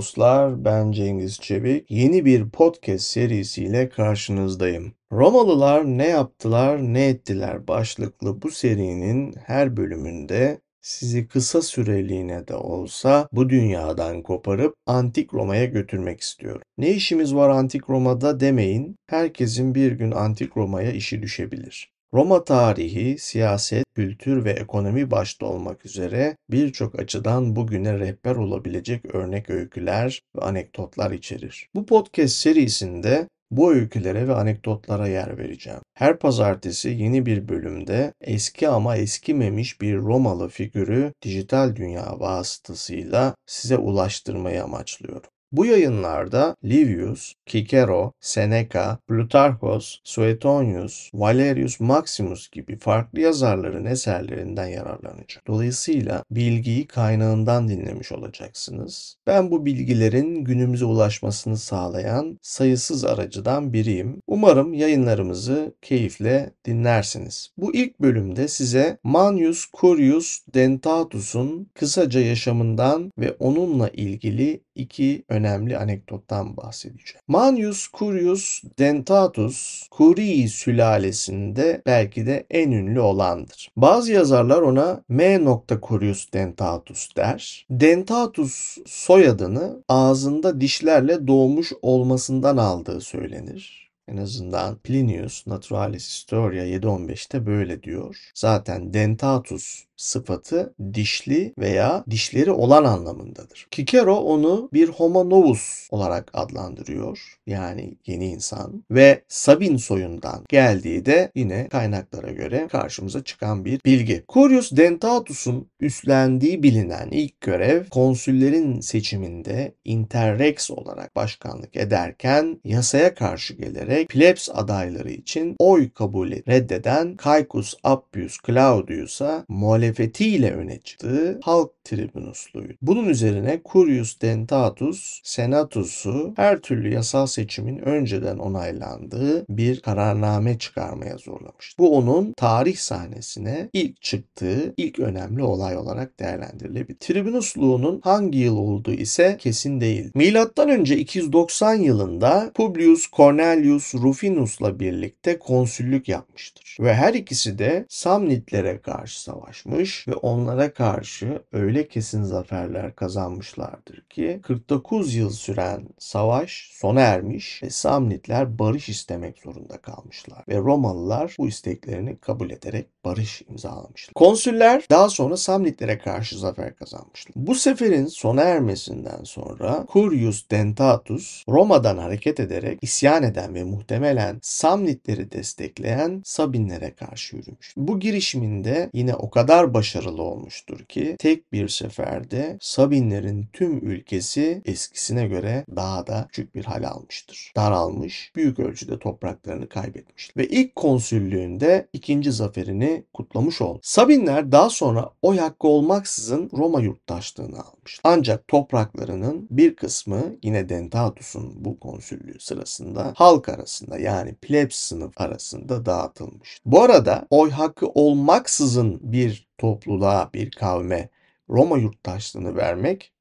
Dostlar, ben Cengiz Çevik. Yeni bir podcast serisiyle karşınızdayım. Romalılar ne yaptılar, ne ettiler başlıklı bu serinin her bölümünde sizi kısa süreliğine de olsa bu dünyadan koparıp Antik Roma'ya götürmek istiyorum. Ne işimiz var Antik Roma'da demeyin, herkesin bir gün Antik Roma'ya işi düşebilir. Roma tarihi, siyaset, kültür ve ekonomi başta olmak üzere birçok açıdan bugüne rehber olabilecek örnek öyküler ve anekdotlar içerir. Bu podcast serisinde bu öykülere ve anekdotlara yer vereceğim. Her pazartesi yeni bir bölümde eski ama eskimemiş bir Romalı figürü dijital dünya vasıtasıyla size ulaştırmayı amaçlıyorum. Bu yayınlarda Livius, Cicero, Seneca, Plutarchos, Suetonius, Valerius Maximus gibi farklı yazarların eserlerinden yararlanacak. Dolayısıyla bilgiyi kaynağından dinlemiş olacaksınız. Ben bu bilgilerin günümüze ulaşmasını sağlayan sayısız aracıdan biriyim. Umarım yayınlarımızı keyifle dinlersiniz. Bu ilk bölümde size Manius Curius Dentatus'un kısaca yaşamından ve onunla ilgili iki önemli anekdottan bahsedeceğim. Manius Curius Dentatus, Curii sülalesinde belki de en ünlü olandır. Bazı yazarlar ona M. Curius Dentatus der. Dentatus soyadını ağzında dişlerle doğmuş olmasından aldığı söylenir. En azından Plinius Naturalis Historia 7.15'te böyle diyor. Zaten dentatus sıfatı dişli veya dişleri olan anlamındadır. Kikero onu bir homo novus olarak adlandırıyor. Yani yeni insan ve Sabin soyundan geldiği de yine kaynaklara göre karşımıza çıkan bir bilgi. Curius Dentatus'un üstlendiği bilinen ilk görev konsüllerin seçiminde interrex olarak başkanlık ederken yasaya karşı gelerek plebs adayları için oy kabulü reddeden Caecus Appius Claudius'a muhalefet muhalefetiyle öne çıktığı halk tribunusluydu. Bunun üzerine Curius Dentatus Senatus'u her türlü yasal seçimin önceden onaylandığı bir kararname çıkarmaya zorlamıştı. Bu onun tarih sahnesine ilk çıktığı ilk önemli olay olarak değerlendirilebilir. Tribunusluğunun hangi yıl olduğu ise kesin değil. Milattan önce 290 yılında Publius Cornelius Rufinus'la birlikte konsüllük yapmıştır. Ve her ikisi de Samnitlere karşı savaşmış almış ve onlara karşı öyle kesin zaferler kazanmışlardır ki 49 yıl süren savaş sona ermiş ve Samnitler barış istemek zorunda kalmışlar ve Romalılar bu isteklerini kabul ederek barış imzalamışlar. Konsüller daha sonra Samnitlere karşı zafer kazanmışlar. Bu seferin sona ermesinden sonra Curius Dentatus Roma'dan hareket ederek isyan eden ve muhtemelen Samnitleri destekleyen Sabinlere karşı yürümüş. Bu girişiminde yine o kadar başarılı olmuştur ki tek bir seferde Sabinlerin tüm ülkesi eskisine göre daha da küçük bir hal almıştır. Daralmış, büyük ölçüde topraklarını kaybetmiştir. Ve ilk konsüllüğünde ikinci zaferini kutlamış oldu. Sabinler daha sonra oy hakkı olmaksızın Roma yurttaşlığını almış. Ancak topraklarının bir kısmı yine Dentatus'un bu konsüllüğü sırasında halk arasında yani plebs sınıf arasında dağıtılmış. Bu arada oy hakkı olmaksızın bir topluluğa, bir kavme Roma yurttaşlığını vermek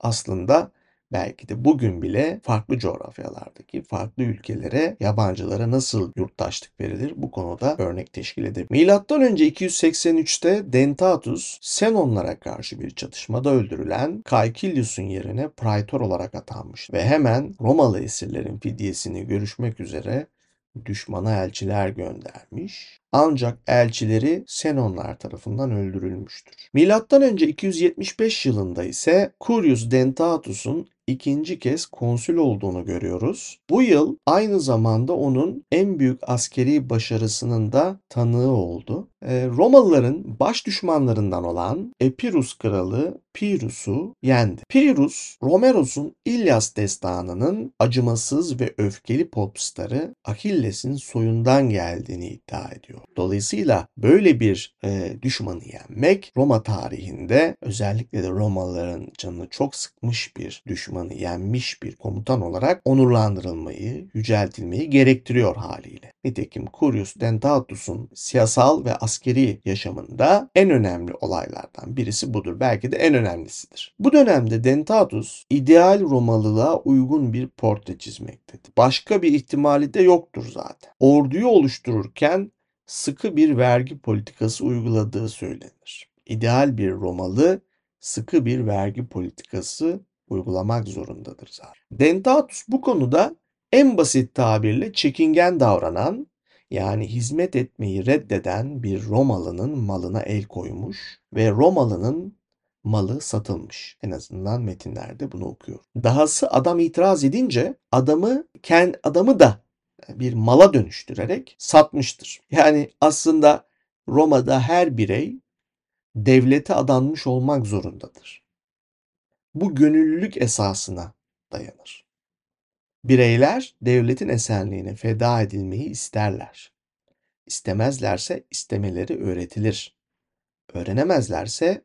aslında belki de bugün bile farklı coğrafyalardaki farklı ülkelere yabancılara nasıl yurttaşlık verilir bu konuda örnek teşkil edebilir. Milattan önce 283'te Dentatus Senonlara karşı bir çatışmada öldürülen Caecilius'un yerine praetor olarak atanmış ve hemen Romalı esirlerin fidyesini görüşmek üzere düşmana elçiler göndermiş. Ancak elçileri Senonlar tarafından öldürülmüştür. Milattan önce 275 yılında ise Curius Dentatus'un ikinci kez konsül olduğunu görüyoruz. Bu yıl aynı zamanda onun en büyük askeri başarısının da tanığı oldu. Ee, Romalıların baş düşmanlarından olan Epirus kralı Pyrrhus'u yendi. Pyrrhus, Romeros'un İlyas destanının acımasız ve öfkeli popstarı Achilles'in soyundan geldiğini iddia ediyor. Dolayısıyla böyle bir e, düşmanı yenmek Roma tarihinde özellikle de Romalıların canını çok sıkmış bir düşmanı yenmiş bir komutan olarak onurlandırılmayı, yüceltilmeyi gerektiriyor haliyle. Nitekim Curius Dentatus'un siyasal ve askeri askeri yaşamında en önemli olaylardan birisi budur. Belki de en önemlisidir. Bu dönemde Dentatus ideal Romalılığa uygun bir portre çizmektedir. Başka bir ihtimali de yoktur zaten. Orduyu oluştururken sıkı bir vergi politikası uyguladığı söylenir. İdeal bir Romalı sıkı bir vergi politikası uygulamak zorundadır zaten. Dentatus bu konuda en basit tabirle çekingen davranan yani hizmet etmeyi reddeden bir Romalı'nın malına el koymuş ve Romalı'nın malı satılmış. En azından metinlerde bunu okuyor. Dahası adam itiraz edince adamı kendi adamı da bir mala dönüştürerek satmıştır. Yani aslında Roma'da her birey devlete adanmış olmak zorundadır. Bu gönüllülük esasına dayanır. Bireyler devletin esenliğine feda edilmeyi isterler. İstemezlerse istemeleri öğretilir. Öğrenemezlerse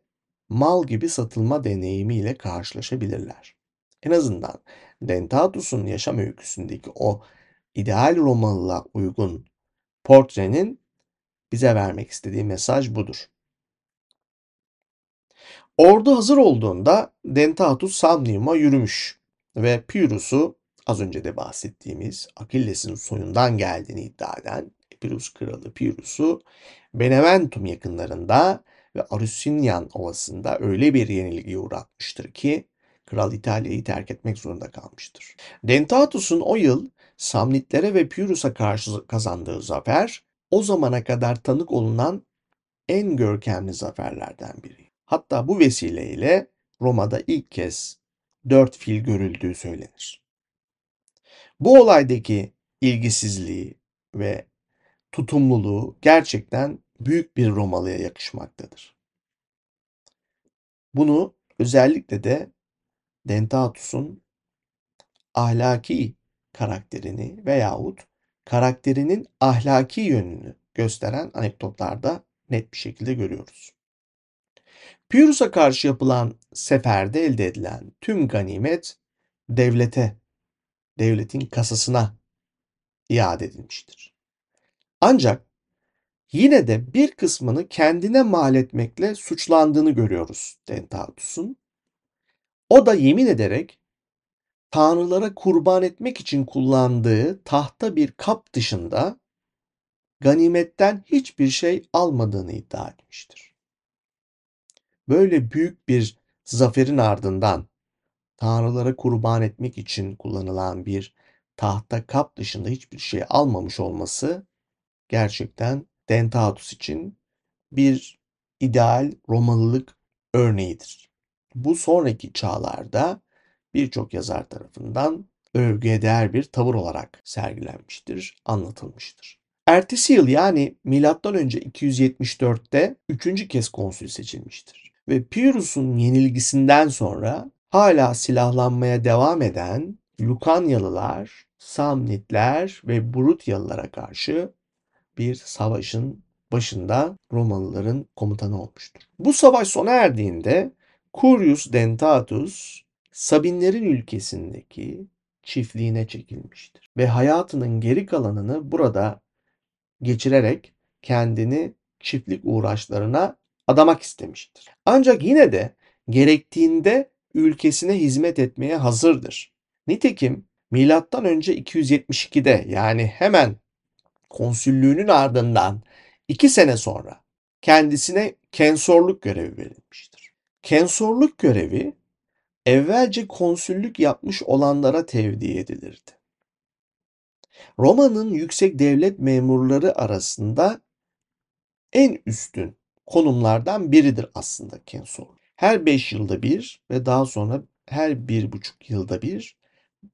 mal gibi satılma deneyimiyle karşılaşabilirler. En azından Dentatus'un yaşam öyküsündeki o ideal Romalılığa uygun portrenin bize vermek istediği mesaj budur. Ordu hazır olduğunda Dentatus Samnium'a yürümüş ve Pyrrhus'u az önce de bahsettiğimiz Akilles'in soyundan geldiğini iddia eden Epirus kralı Pyrrhus'u Beneventum yakınlarında ve Arusinyan ovasında öyle bir yenilgiye uğratmıştır ki kral İtalya'yı terk etmek zorunda kalmıştır. Dentatus'un o yıl Samnitlere ve Pyrrhus'a karşı kazandığı zafer o zamana kadar tanık olunan en görkemli zaferlerden biri. Hatta bu vesileyle Roma'da ilk kez dört fil görüldüğü söylenir. Bu olaydaki ilgisizliği ve tutumluluğu gerçekten büyük bir Romalı'ya yakışmaktadır. Bunu özellikle de Dentatus'un ahlaki karakterini veyahut karakterinin ahlaki yönünü gösteren anekdotlarda net bir şekilde görüyoruz. Pyrrhus'a karşı yapılan seferde elde edilen tüm ganimet devlete, devletin kasasına iade edilmiştir. Ancak yine de bir kısmını kendine mal etmekle suçlandığını görüyoruz Dentatus'un. O da yemin ederek tanrılara kurban etmek için kullandığı tahta bir kap dışında ganimetten hiçbir şey almadığını iddia etmiştir. Böyle büyük bir zaferin ardından tanrılara kurban etmek için kullanılan bir tahta kap dışında hiçbir şey almamış olması gerçekten Dentatus için bir ideal Romalılık örneğidir. Bu sonraki çağlarda birçok yazar tarafından övgüye değer bir tavır olarak sergilenmiştir, anlatılmıştır. Ertesi yıl yani önce 274'te üçüncü kez konsül seçilmiştir. Ve Pyrrhus'un yenilgisinden sonra hala silahlanmaya devam eden Lukanyalılar, Samnitler ve Brutyalılara karşı bir savaşın başında Romalıların komutanı olmuştur. Bu savaş sona erdiğinde Curius Dentatus Sabinlerin ülkesindeki çiftliğine çekilmiştir ve hayatının geri kalanını burada geçirerek kendini çiftlik uğraşlarına adamak istemiştir. Ancak yine de gerektiğinde ülkesine hizmet etmeye hazırdır. Nitekim milattan önce 272'de yani hemen konsüllüğünün ardından iki sene sonra kendisine kensorluk görevi verilmiştir. Kensorluk görevi evvelce konsüllük yapmış olanlara tevdi edilirdi. Roma'nın yüksek devlet memurları arasında en üstün konumlardan biridir aslında kensor. Her beş yılda bir ve daha sonra her bir buçuk yılda bir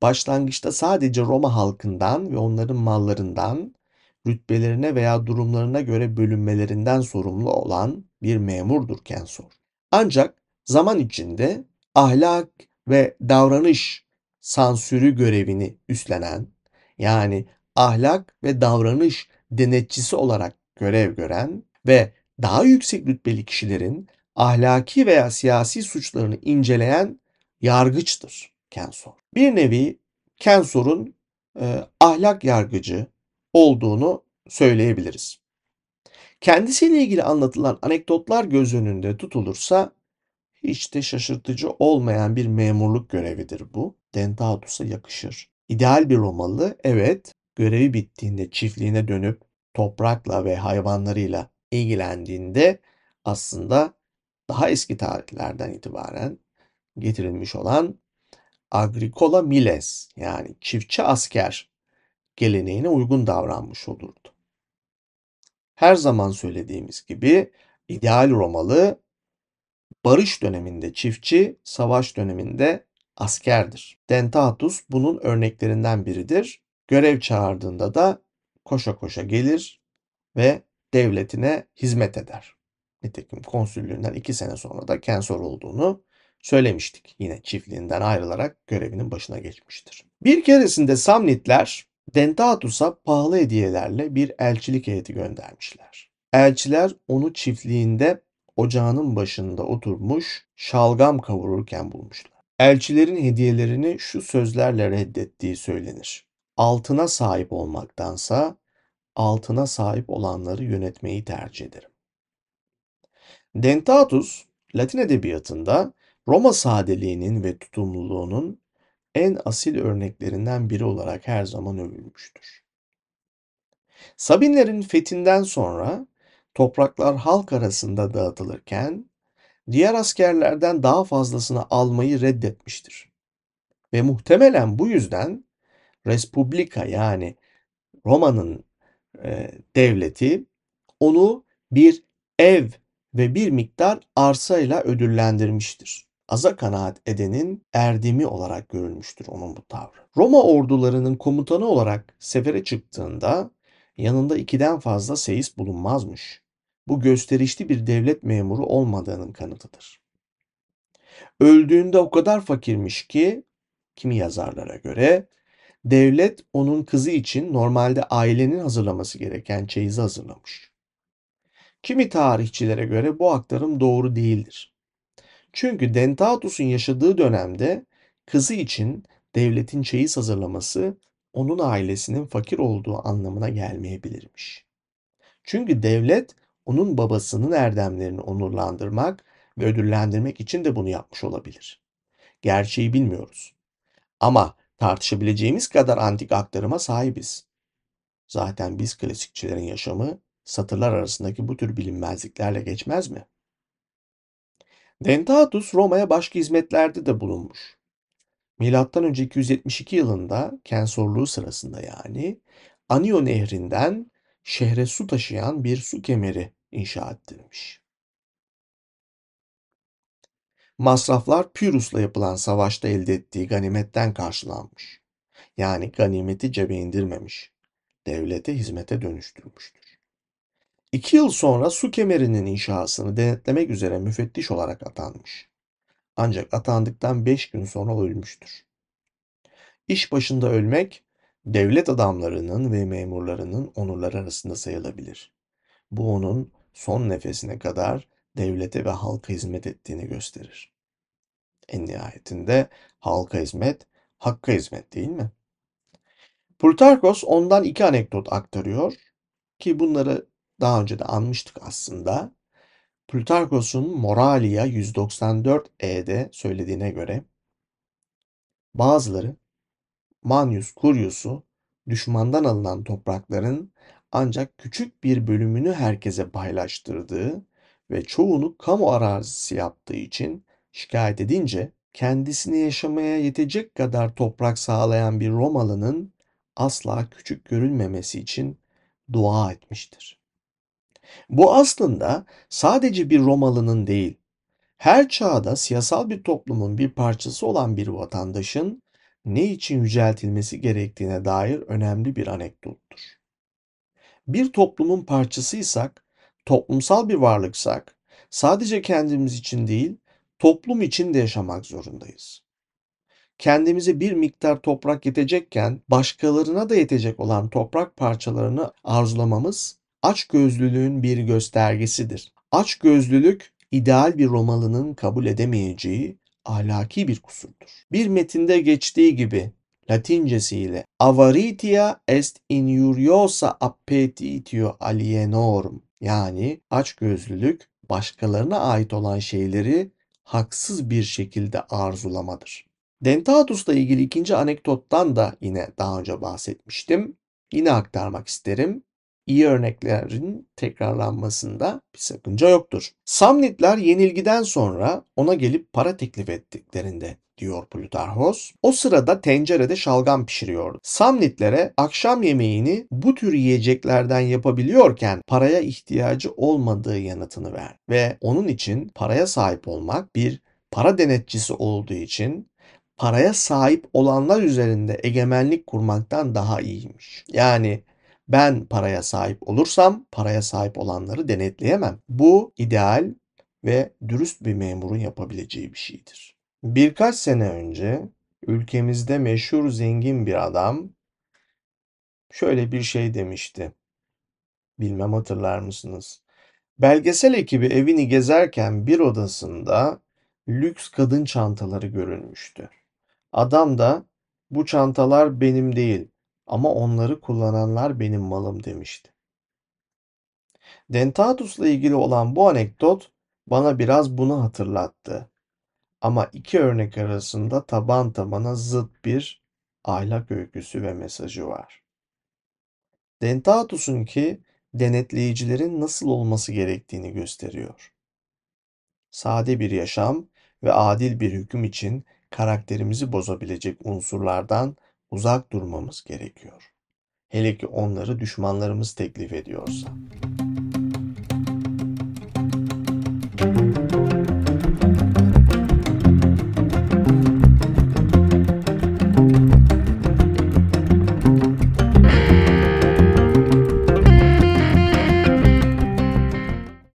başlangıçta sadece Roma halkından ve onların mallarından rütbelerine veya durumlarına göre bölünmelerinden sorumlu olan bir memurdur kensor. Ancak zaman içinde ahlak ve davranış sansürü görevini üstlenen yani ahlak ve davranış denetçisi olarak görev gören ve daha yüksek rütbeli kişilerin ahlaki veya siyasi suçlarını inceleyen yargıçtır Kensor. Bir nevi Kensor'un e, ahlak yargıcı olduğunu söyleyebiliriz. Kendisiyle ilgili anlatılan anekdotlar göz önünde tutulursa hiç de şaşırtıcı olmayan bir memurluk görevidir bu. Dentatus'a yakışır. İdeal bir Romalı evet görevi bittiğinde çiftliğine dönüp toprakla ve hayvanlarıyla ilgilendiğinde aslında daha eski tarihlerden itibaren getirilmiş olan agricola miles yani çiftçi asker geleneğine uygun davranmış olurdu. Her zaman söylediğimiz gibi ideal Romalı barış döneminde çiftçi, savaş döneminde askerdir. Dentatus bunun örneklerinden biridir. Görev çağırdığında da koşa koşa gelir ve devletine hizmet eder. Nitekim konsüllüğünden iki sene sonra da kensor olduğunu söylemiştik. Yine çiftliğinden ayrılarak görevinin başına geçmiştir. Bir keresinde Samnitler Dentatus'a pahalı hediyelerle bir elçilik heyeti göndermişler. Elçiler onu çiftliğinde ocağının başında oturmuş şalgam kavururken bulmuşlar. Elçilerin hediyelerini şu sözlerle reddettiği söylenir. Altına sahip olmaktansa altına sahip olanları yönetmeyi tercih ederim. Dentatus, Latin edebiyatında Roma sadeliğinin ve tutumluluğunun en asil örneklerinden biri olarak her zaman övülmüştür. Sabinlerin fethinden sonra topraklar halk arasında dağıtılırken diğer askerlerden daha fazlasını almayı reddetmiştir. Ve muhtemelen bu yüzden Respublika yani Roma'nın e, devleti onu bir ev ve bir miktar arsayla ödüllendirmiştir. Aza kanaat edenin erdemi olarak görülmüştür onun bu tavrı. Roma ordularının komutanı olarak sefere çıktığında yanında ikiden fazla seyis bulunmazmış. Bu gösterişli bir devlet memuru olmadığının kanıtıdır. Öldüğünde o kadar fakirmiş ki kimi yazarlara göre devlet onun kızı için normalde ailenin hazırlaması gereken çeyizi hazırlamış. Kimi tarihçilere göre bu aktarım doğru değildir. Çünkü Dentatus'un yaşadığı dönemde kızı için devletin çeyiz hazırlaması onun ailesinin fakir olduğu anlamına gelmeyebilirmiş. Çünkü devlet onun babasının erdemlerini onurlandırmak ve ödüllendirmek için de bunu yapmış olabilir. Gerçeği bilmiyoruz. Ama tartışabileceğimiz kadar antik aktarıma sahibiz. Zaten biz klasikçilerin yaşamı satırlar arasındaki bu tür bilinmezliklerle geçmez mi? Dentatus Roma'ya başka hizmetlerde de bulunmuş. Milattan önce 272 yılında kensorluğu sırasında yani Anio nehrinden şehre su taşıyan bir su kemeri inşa ettirilmiş. Masraflar Pyrrhus'la yapılan savaşta elde ettiği ganimetten karşılanmış. Yani ganimeti cebe indirmemiş. Devlete hizmete dönüştürmüştür. İki yıl sonra su kemerinin inşasını denetlemek üzere müfettiş olarak atanmış. Ancak atandıktan beş gün sonra ölmüştür. İş başında ölmek, devlet adamlarının ve memurlarının onurları arasında sayılabilir. Bu onun son nefesine kadar devlete ve halka hizmet ettiğini gösterir. En nihayetinde halka hizmet, hakka hizmet değil mi? Plutarkos ondan iki anekdot aktarıyor ki bunları daha önce de anmıştık aslında. Plutarkos'un Moralia 194e'de söylediğine göre bazıları Manius Curius'u düşmandan alınan toprakların ancak küçük bir bölümünü herkese paylaştırdığı ve çoğunu kamu arazisi yaptığı için şikayet edince kendisine yaşamaya yetecek kadar toprak sağlayan bir Romalı'nın asla küçük görülmemesi için dua etmiştir. Bu aslında sadece bir Romalı'nın değil, her çağda siyasal bir toplumun bir parçası olan bir vatandaşın ne için yüceltilmesi gerektiğine dair önemli bir anekdottur. Bir toplumun parçasıysak, toplumsal bir varlıksak, sadece kendimiz için değil, toplum için de yaşamak zorundayız. Kendimize bir miktar toprak yetecekken başkalarına da yetecek olan toprak parçalarını arzulamamız açgözlülüğün bir göstergesidir. Açgözlülük ideal bir Romalı'nın kabul edemeyeceği ahlaki bir kusurdur. Bir metinde geçtiği gibi Latincesiyle avaritia est injuriosa appetitio alienorum Yani açgözlülük başkalarına ait olan şeyleri haksız bir şekilde arzulamadır. Dentatus'la ilgili ikinci anekdottan da yine daha önce bahsetmiştim. Yine aktarmak isterim. İyi örneklerin tekrarlanmasında bir sakınca yoktur. Samnitler yenilgiden sonra ona gelip para teklif ettiklerinde diyor Plutarhos. O sırada tencerede şalgam pişiriyordu. Samnitlere akşam yemeğini bu tür yiyeceklerden yapabiliyorken paraya ihtiyacı olmadığı yanıtını ver. Ve onun için paraya sahip olmak bir para denetçisi olduğu için paraya sahip olanlar üzerinde egemenlik kurmaktan daha iyiymiş. Yani ben paraya sahip olursam paraya sahip olanları denetleyemem. Bu ideal ve dürüst bir memurun yapabileceği bir şeydir. Birkaç sene önce ülkemizde meşhur zengin bir adam şöyle bir şey demişti. Bilmem hatırlar mısınız? Belgesel ekibi evini gezerken bir odasında lüks kadın çantaları görülmüştü. Adam da bu çantalar benim değil ama onları kullananlar benim malım demişti. Dentatus'la ilgili olan bu anekdot bana biraz bunu hatırlattı. Ama iki örnek arasında taban tabana zıt bir ahlak öyküsü ve mesajı var. Dentatus'un ki denetleyicilerin nasıl olması gerektiğini gösteriyor. Sade bir yaşam ve adil bir hüküm için karakterimizi bozabilecek unsurlardan uzak durmamız gerekiyor. Hele ki onları düşmanlarımız teklif ediyorsa.